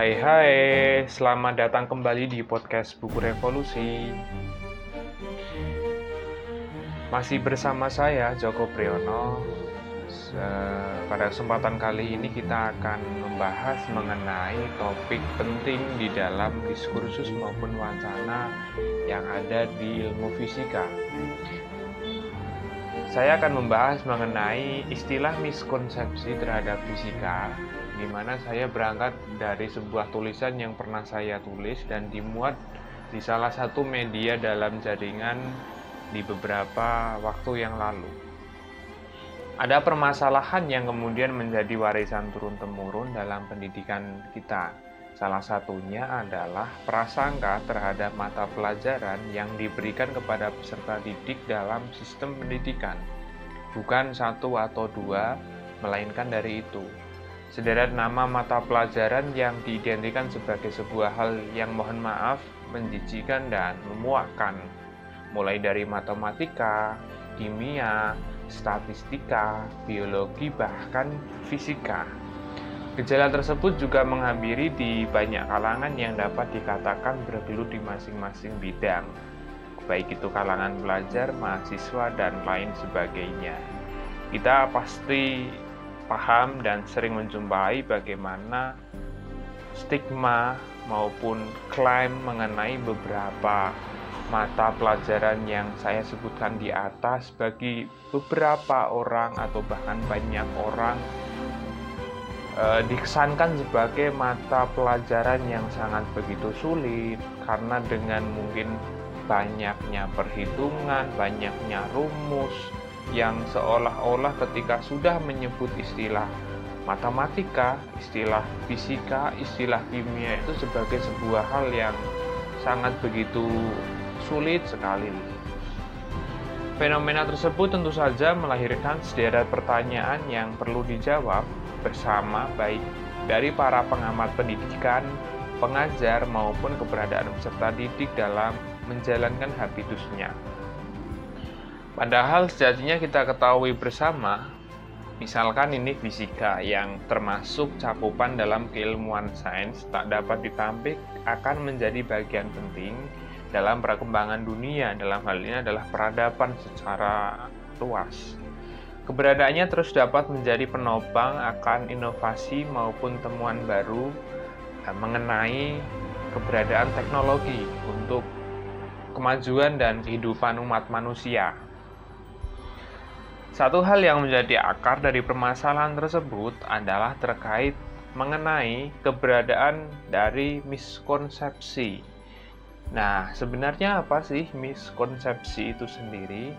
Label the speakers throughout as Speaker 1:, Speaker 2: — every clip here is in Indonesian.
Speaker 1: Hai hai, selamat datang kembali di podcast Buku Revolusi. Masih bersama saya Joko Priyono. Pada kesempatan kali ini kita akan membahas mengenai topik penting di dalam diskursus maupun wacana yang ada di ilmu fisika. Saya akan membahas mengenai istilah miskonsepsi terhadap fisika di mana saya berangkat dari sebuah tulisan yang pernah saya tulis dan dimuat di salah satu media dalam jaringan di beberapa waktu yang lalu. Ada permasalahan yang kemudian menjadi warisan turun-temurun dalam pendidikan kita. Salah satunya adalah prasangka terhadap mata pelajaran yang diberikan kepada peserta didik dalam sistem pendidikan. Bukan satu atau dua, melainkan dari itu sederet nama mata pelajaran yang diidentikan sebagai sebuah hal yang mohon maaf, menjijikan dan memuakkan, mulai dari matematika, kimia, statistika, biologi, bahkan fisika. Gejala tersebut juga menghampiri di banyak kalangan yang dapat dikatakan bergelut di masing-masing bidang, baik itu kalangan pelajar, mahasiswa, dan lain sebagainya. Kita pasti paham dan sering menjumpai bagaimana stigma maupun klaim mengenai beberapa mata pelajaran yang saya sebutkan di atas bagi beberapa orang atau bahkan banyak orang e, dikesankan sebagai mata pelajaran yang sangat begitu sulit karena dengan mungkin banyaknya perhitungan, banyaknya rumus, yang seolah-olah ketika sudah menyebut istilah matematika, istilah fisika, istilah kimia itu sebagai sebuah hal yang sangat begitu sulit sekali. Fenomena tersebut tentu saja melahirkan sederet pertanyaan yang perlu dijawab bersama baik dari para pengamat pendidikan, pengajar maupun keberadaan peserta didik dalam menjalankan habitusnya. Padahal sejatinya kita ketahui bersama, misalkan ini fisika yang termasuk cakupan dalam keilmuan sains tak dapat ditampik akan menjadi bagian penting dalam perkembangan dunia dalam hal ini adalah peradaban secara luas. Keberadaannya terus dapat menjadi penopang akan inovasi maupun temuan baru eh, mengenai keberadaan teknologi untuk kemajuan dan kehidupan umat manusia. Satu hal yang menjadi akar dari permasalahan tersebut adalah terkait mengenai keberadaan dari miskonsepsi. Nah, sebenarnya apa sih miskonsepsi itu sendiri?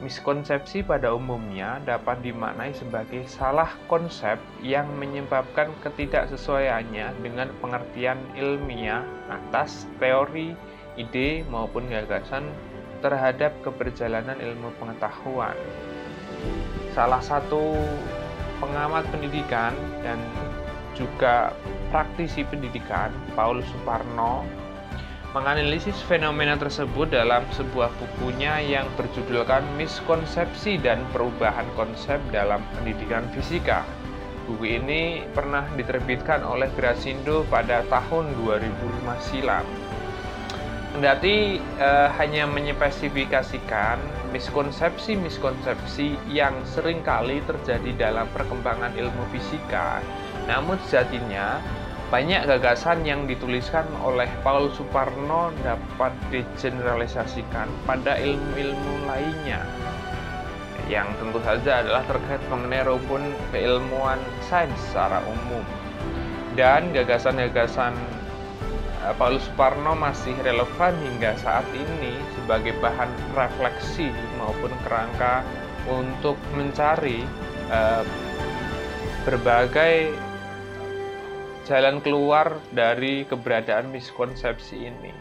Speaker 1: Miskonsepsi pada umumnya dapat dimaknai sebagai salah konsep yang menyebabkan ketidaksesuaiannya dengan pengertian ilmiah atas teori, ide, maupun gagasan terhadap keberjalanan ilmu pengetahuan salah satu pengamat pendidikan dan juga praktisi pendidikan Paul Suparno menganalisis fenomena tersebut dalam sebuah bukunya yang berjudulkan Miskonsepsi dan Perubahan Konsep dalam Pendidikan Fisika. Buku ini pernah diterbitkan oleh Grasindo pada tahun 2005 silam. Kendati eh, hanya menyespesifikasikan miskonsepsi-miskonsepsi yang sering kali terjadi dalam perkembangan ilmu fisika, namun sejatinya banyak gagasan yang dituliskan oleh Paul Suparno dapat digeneralisasikan pada ilmu-ilmu lainnya. Yang tentu saja adalah terkait mengenai rumpun keilmuan sains secara umum. Dan gagasan-gagasan Paulus Suparno masih relevan hingga saat ini sebagai bahan refleksi maupun kerangka untuk mencari uh, berbagai jalan keluar dari keberadaan miskonsepsi ini.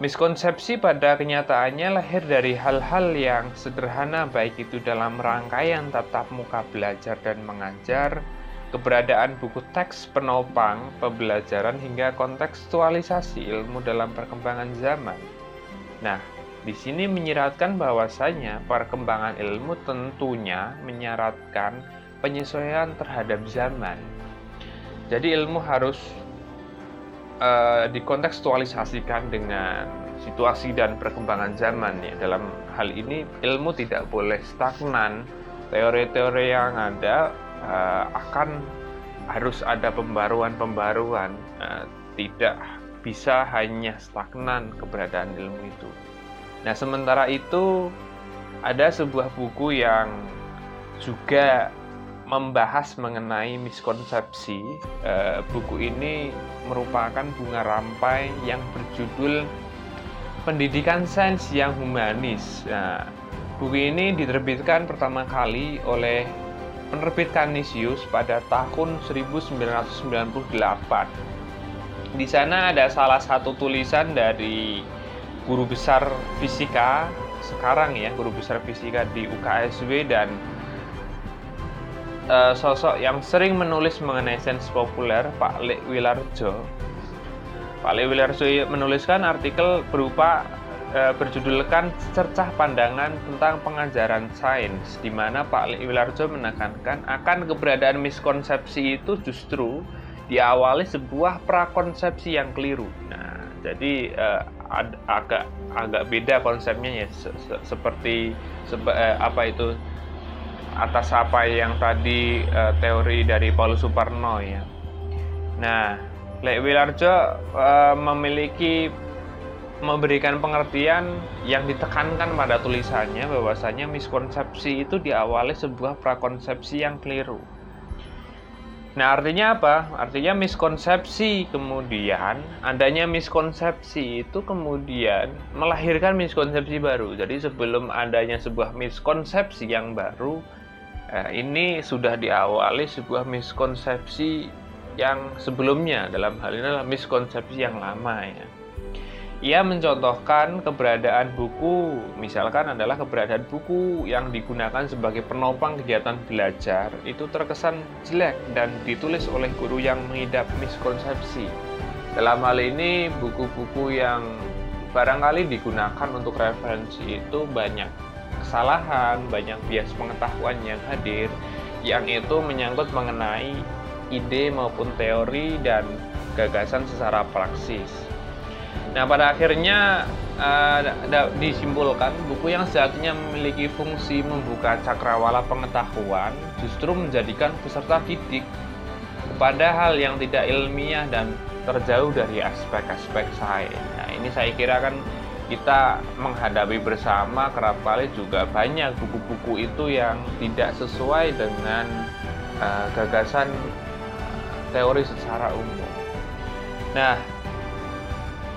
Speaker 1: Miskonsepsi pada kenyataannya lahir dari hal-hal yang sederhana baik itu dalam rangkaian tatap muka belajar dan mengajar, keberadaan buku teks penopang pembelajaran hingga kontekstualisasi ilmu dalam perkembangan zaman. Nah, di sini menyiratkan bahwasanya perkembangan ilmu tentunya menyaratkan penyesuaian terhadap zaman. Jadi ilmu harus uh, dikontekstualisasikan dengan situasi dan perkembangan zaman ya. Dalam hal ini ilmu tidak boleh stagnan. Teori-teori yang ada uh, akan harus ada pembaruan-pembaruan. Uh, tidak bisa hanya stagnan keberadaan ilmu itu. Nah, sementara itu ada sebuah buku yang juga membahas mengenai miskonsepsi. Uh, buku ini merupakan bunga rampai yang berjudul Pendidikan Sains yang Humanis. Nah, buku ini diterbitkan pertama kali oleh penerbit Canisius pada tahun 1998 di sana ada salah satu tulisan dari guru besar fisika sekarang ya, guru besar fisika di UKSW dan uh, sosok yang sering menulis mengenai sains populer, Pak Lek Wilarjo. Pak Lek Wilarjo menuliskan artikel berupa uh, berjudulkan cercah pandangan tentang pengajaran sains di mana Pak Wilarjo menekankan akan keberadaan miskonsepsi itu justru diawali sebuah prakonsepsi yang keliru. Nah, jadi uh, ad, agak agak beda konsepnya ya se, se, seperti sebe, uh, apa itu atas apa yang tadi uh, teori dari Paulus Suparno ya. Nah, Lek Wilarjo uh, memiliki memberikan pengertian yang ditekankan pada tulisannya bahwasanya miskonsepsi itu diawali sebuah prakonsepsi yang keliru. Nah, artinya apa? Artinya miskonsepsi kemudian adanya miskonsepsi itu kemudian melahirkan miskonsepsi baru. Jadi sebelum adanya sebuah miskonsepsi yang baru, eh, ini sudah diawali sebuah miskonsepsi yang sebelumnya. Dalam hal ini adalah miskonsepsi yang lama ya. Ia mencontohkan keberadaan buku, misalkan adalah keberadaan buku yang digunakan sebagai penopang kegiatan belajar itu terkesan jelek dan ditulis oleh guru yang mengidap miskonsepsi. Dalam hal ini, buku-buku yang barangkali digunakan untuk referensi itu banyak kesalahan, banyak bias pengetahuan yang hadir, yang itu menyangkut mengenai ide maupun teori dan gagasan secara praksis. Nah, pada akhirnya uh, disimpulkan buku yang sejatinya memiliki fungsi membuka cakrawala pengetahuan justru menjadikan peserta didik kepada hal yang tidak ilmiah dan terjauh dari aspek-aspek sains. Nah, ini saya kira kan kita menghadapi bersama kerap kali juga banyak buku-buku itu yang tidak sesuai dengan uh, gagasan teori secara umum. Nah,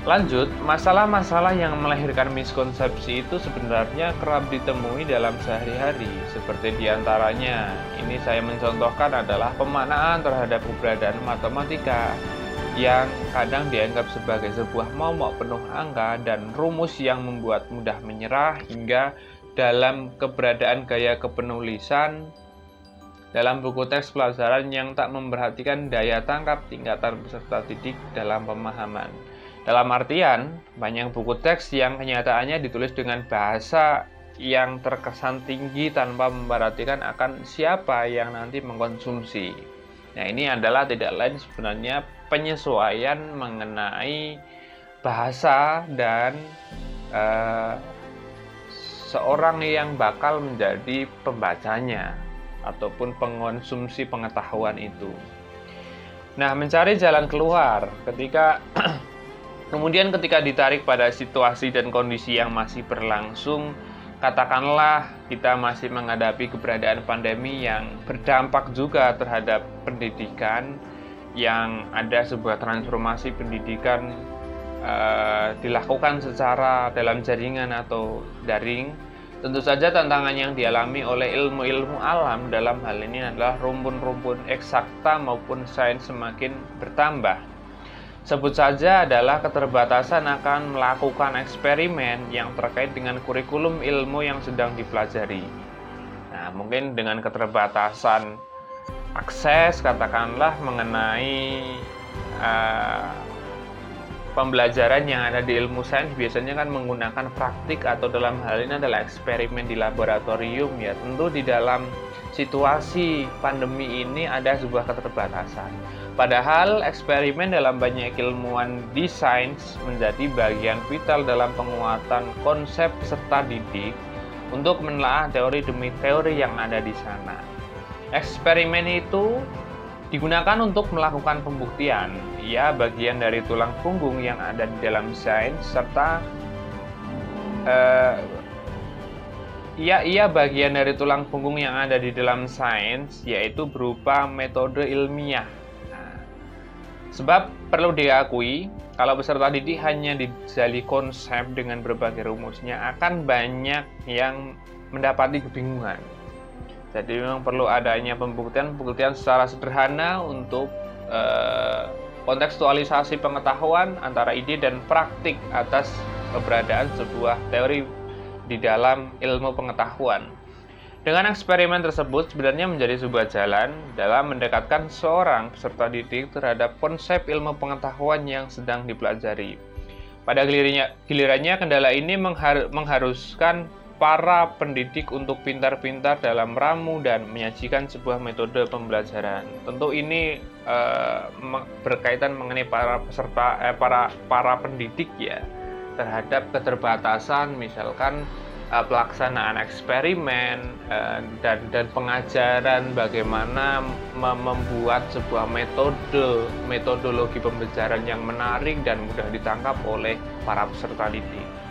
Speaker 1: Lanjut, masalah-masalah yang melahirkan miskonsepsi itu sebenarnya kerap ditemui dalam sehari-hari, seperti di antaranya, ini saya mencontohkan adalah pemaknaan terhadap keberadaan matematika, yang kadang dianggap sebagai sebuah momok penuh angka dan rumus yang membuat mudah menyerah hingga dalam keberadaan gaya kepenulisan dalam buku teks pelajaran yang tak memperhatikan daya tangkap tingkatan peserta didik dalam pemahaman. Dalam artian, banyak buku teks yang kenyataannya ditulis dengan bahasa yang terkesan tinggi tanpa memperhatikan akan siapa yang nanti mengkonsumsi. Nah, ini adalah tidak lain sebenarnya penyesuaian mengenai bahasa dan uh, seorang yang bakal menjadi pembacanya ataupun pengonsumsi pengetahuan itu. Nah, mencari jalan keluar ketika Kemudian ketika ditarik pada situasi dan kondisi yang masih berlangsung, katakanlah kita masih menghadapi keberadaan pandemi yang berdampak juga terhadap pendidikan, yang ada sebuah transformasi pendidikan uh, dilakukan secara dalam jaringan atau daring. Tentu saja tantangan yang dialami oleh ilmu-ilmu alam dalam hal ini adalah rumpun-rumpun eksakta maupun sains semakin bertambah Sebut saja adalah keterbatasan akan melakukan eksperimen yang terkait dengan kurikulum ilmu yang sedang dipelajari. Nah, mungkin dengan keterbatasan akses, katakanlah mengenai uh, pembelajaran yang ada di ilmu sains biasanya kan menggunakan praktik atau dalam hal ini adalah eksperimen di laboratorium ya. Tentu di dalam situasi pandemi ini ada sebuah keterbatasan. Padahal eksperimen dalam banyak ilmuwan di sains menjadi bagian vital dalam penguatan konsep peserta didik untuk menelaah teori demi teori yang ada di sana. Eksperimen itu digunakan untuk melakukan pembuktian. Ia bagian dari tulang punggung yang ada di dalam sains serta uh, ia ia bagian dari tulang punggung yang ada di dalam sains yaitu berupa metode ilmiah. Nah, sebab perlu diakui kalau peserta didik hanya dijali konsep dengan berbagai rumusnya akan banyak yang mendapati kebingungan. Jadi memang perlu adanya pembuktian-pembuktian secara sederhana untuk eh, kontekstualisasi pengetahuan antara ide dan praktik atas keberadaan sebuah teori di dalam ilmu pengetahuan. Dengan eksperimen tersebut sebenarnya menjadi sebuah jalan dalam mendekatkan seorang peserta didik terhadap konsep ilmu pengetahuan yang sedang dipelajari. Pada gilirannya, gilirannya kendala ini menghar mengharuskan para pendidik untuk pintar-pintar dalam ramu dan menyajikan sebuah metode pembelajaran. Tentu ini uh, berkaitan mengenai para peserta eh, para para pendidik ya terhadap keterbatasan misalkan uh, pelaksanaan eksperimen uh, dan dan pengajaran bagaimana membuat sebuah metode metodologi pembelajaran yang menarik dan mudah ditangkap oleh para peserta didik.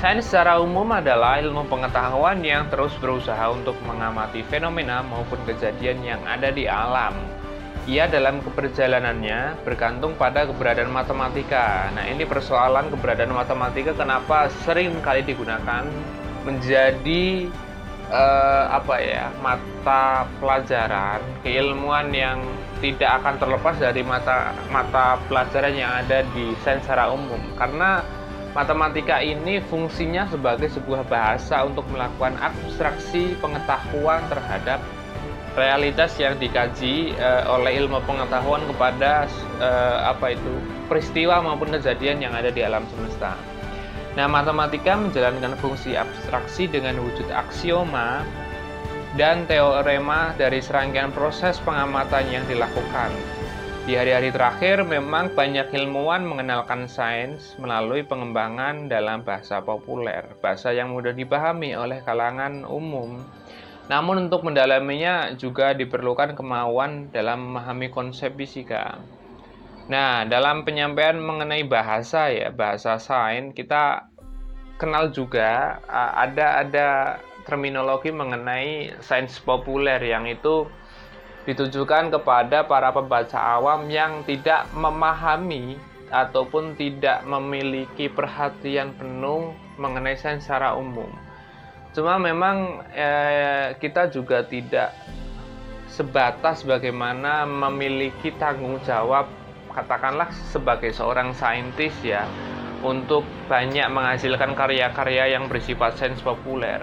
Speaker 1: Sains secara umum adalah ilmu pengetahuan yang terus berusaha untuk mengamati fenomena maupun kejadian yang ada di alam. Ia dalam keperjalanannya bergantung pada keberadaan matematika. Nah, ini persoalan keberadaan matematika kenapa sering kali digunakan menjadi uh, apa ya mata pelajaran keilmuan yang tidak akan terlepas dari mata mata pelajaran yang ada di sains secara umum karena Matematika ini fungsinya sebagai sebuah bahasa untuk melakukan abstraksi pengetahuan terhadap realitas yang dikaji uh, oleh ilmu pengetahuan kepada uh, apa itu peristiwa maupun kejadian yang ada di alam semesta. Nah, matematika menjalankan fungsi abstraksi dengan wujud aksioma dan teorema dari serangkaian proses pengamatan yang dilakukan. Di hari-hari terakhir, memang banyak ilmuwan mengenalkan sains melalui pengembangan dalam bahasa populer, bahasa yang mudah dipahami oleh kalangan umum. Namun untuk mendalaminya juga diperlukan kemauan dalam memahami konsep fisika. Nah, dalam penyampaian mengenai bahasa ya, bahasa sains, kita kenal juga ada ada terminologi mengenai sains populer yang itu ditujukan kepada para pembaca awam yang tidak memahami ataupun tidak memiliki perhatian penuh mengenai sains secara umum. Cuma memang eh, kita juga tidak sebatas bagaimana memiliki tanggung jawab katakanlah sebagai seorang saintis ya untuk banyak menghasilkan karya-karya yang bersifat sains populer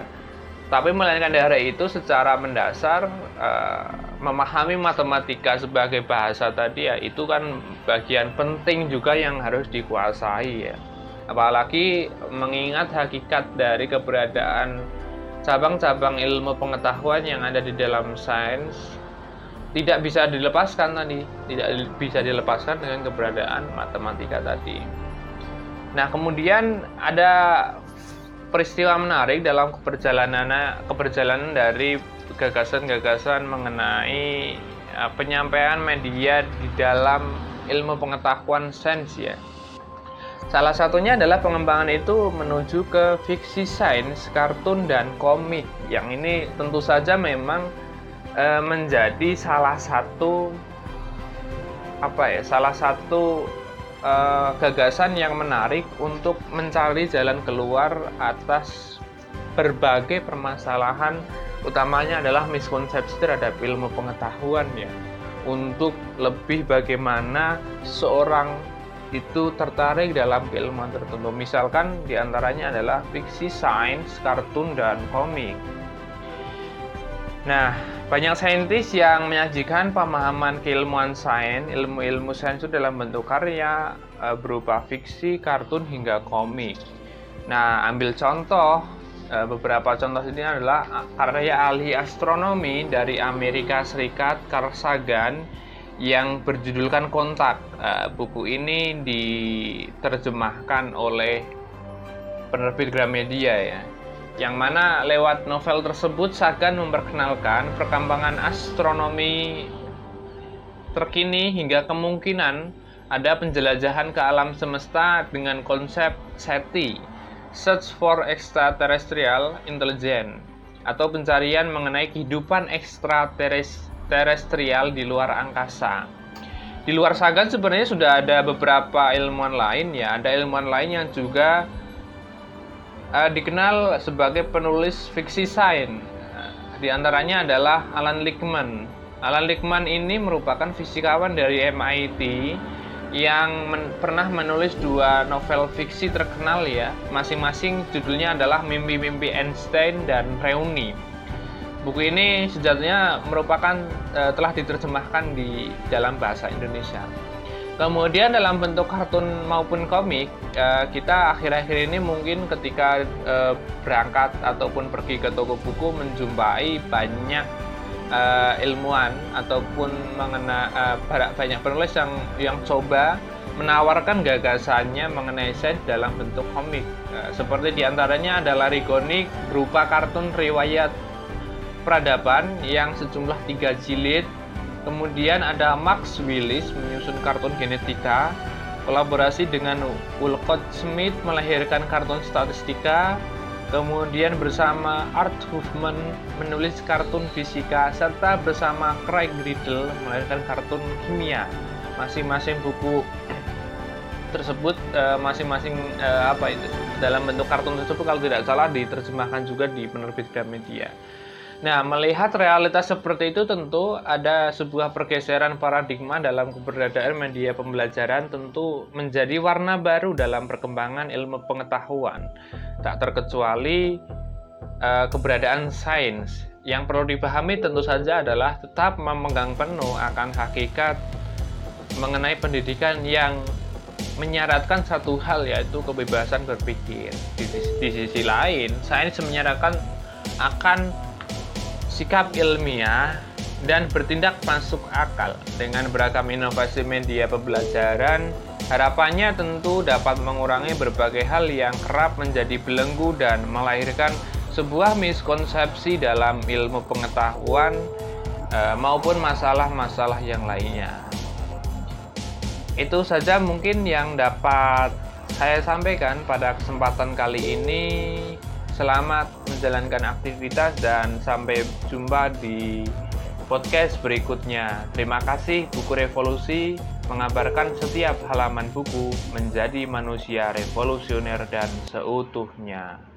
Speaker 1: tapi melainkan dari itu secara mendasar uh, memahami matematika sebagai bahasa tadi ya itu kan bagian penting juga yang harus dikuasai ya. Apalagi mengingat hakikat dari keberadaan cabang-cabang ilmu pengetahuan yang ada di dalam sains tidak bisa dilepaskan tadi tidak bisa dilepaskan dengan keberadaan matematika tadi. Nah kemudian ada peristiwa menarik dalam keperjalanan keperjalanan dari gagasan-gagasan mengenai uh, penyampaian media di dalam ilmu pengetahuan sains ya. Salah satunya adalah pengembangan itu menuju ke fiksi sains, kartun dan komik. Yang ini tentu saja memang e, menjadi salah satu apa ya? Salah satu uh, gagasan yang menarik untuk mencari jalan keluar atas berbagai permasalahan utamanya adalah miskonsepsi terhadap ilmu pengetahuan ya. Untuk lebih bagaimana seorang itu tertarik dalam keilmuan tertentu. Misalkan di antaranya adalah fiksi sains, kartun, dan komik. Nah, banyak saintis yang menyajikan pemahaman keilmuan sains, ilmu-ilmu sains itu dalam bentuk karya eh, berupa fiksi, kartun hingga komik. Nah, ambil contoh beberapa contoh ini adalah karya ahli astronomi dari Amerika Serikat Carl Sagan yang berjudulkan Kontak. Eh, buku ini diterjemahkan oleh penerbit Gramedia ya yang mana lewat novel tersebut Sagan memperkenalkan perkembangan astronomi terkini hingga kemungkinan ada penjelajahan ke alam semesta dengan konsep SETI, Search for Extraterrestrial Intelligence, atau pencarian mengenai kehidupan ekstraterestrial di luar angkasa. Di luar Sagan sebenarnya sudah ada beberapa ilmuwan lain ya, ada ilmuwan lain yang juga uh, dikenal sebagai penulis fiksi sains. Di antaranya adalah Alan Lickman. Alan Lickman ini merupakan fisikawan dari MIT yang men pernah menulis dua novel fiksi terkenal ya. Masing-masing judulnya adalah Mimpi-mimpi Einstein dan Reuni. Buku ini sejatinya merupakan uh, telah diterjemahkan di dalam bahasa Indonesia. Kemudian dalam bentuk kartun maupun komik, eh, kita akhir-akhir ini mungkin ketika eh, berangkat ataupun pergi ke toko buku menjumpai banyak eh, ilmuwan ataupun mengenai banyak penulis yang yang coba menawarkan gagasannya mengenai sains dalam bentuk komik. Seperti di antaranya ada Larigonic berupa kartun riwayat peradaban yang sejumlah tiga jilid Kemudian ada Max Willis menyusun kartun genetika, kolaborasi dengan Wolcott Smith melahirkan kartun statistika, kemudian bersama Art Huffman menulis kartun fisika, serta bersama Craig Riddle melahirkan kartun kimia. Masing-masing buku tersebut eh, masing-masing uh, apa itu dalam bentuk kartun tersebut kalau tidak salah diterjemahkan juga di penerbit Gramedia. Nah, melihat realitas seperti itu tentu ada sebuah pergeseran paradigma dalam keberadaan media pembelajaran tentu menjadi warna baru dalam perkembangan ilmu pengetahuan. Tak terkecuali uh, keberadaan sains. Yang perlu dipahami tentu saja adalah tetap memegang penuh akan hakikat mengenai pendidikan yang menyaratkan satu hal yaitu kebebasan berpikir. Di, di sisi lain, sains menyarankan akan sikap ilmiah, dan bertindak masuk akal dengan beragam inovasi media pembelajaran. Harapannya tentu dapat mengurangi berbagai hal yang kerap menjadi belenggu dan melahirkan sebuah miskonsepsi dalam ilmu pengetahuan eh, maupun masalah-masalah yang lainnya. Itu saja mungkin yang dapat saya sampaikan pada kesempatan kali ini. Selamat menjalankan aktivitas dan sampai jumpa di podcast berikutnya. Terima kasih Buku Revolusi mengabarkan setiap halaman buku menjadi manusia revolusioner dan seutuhnya.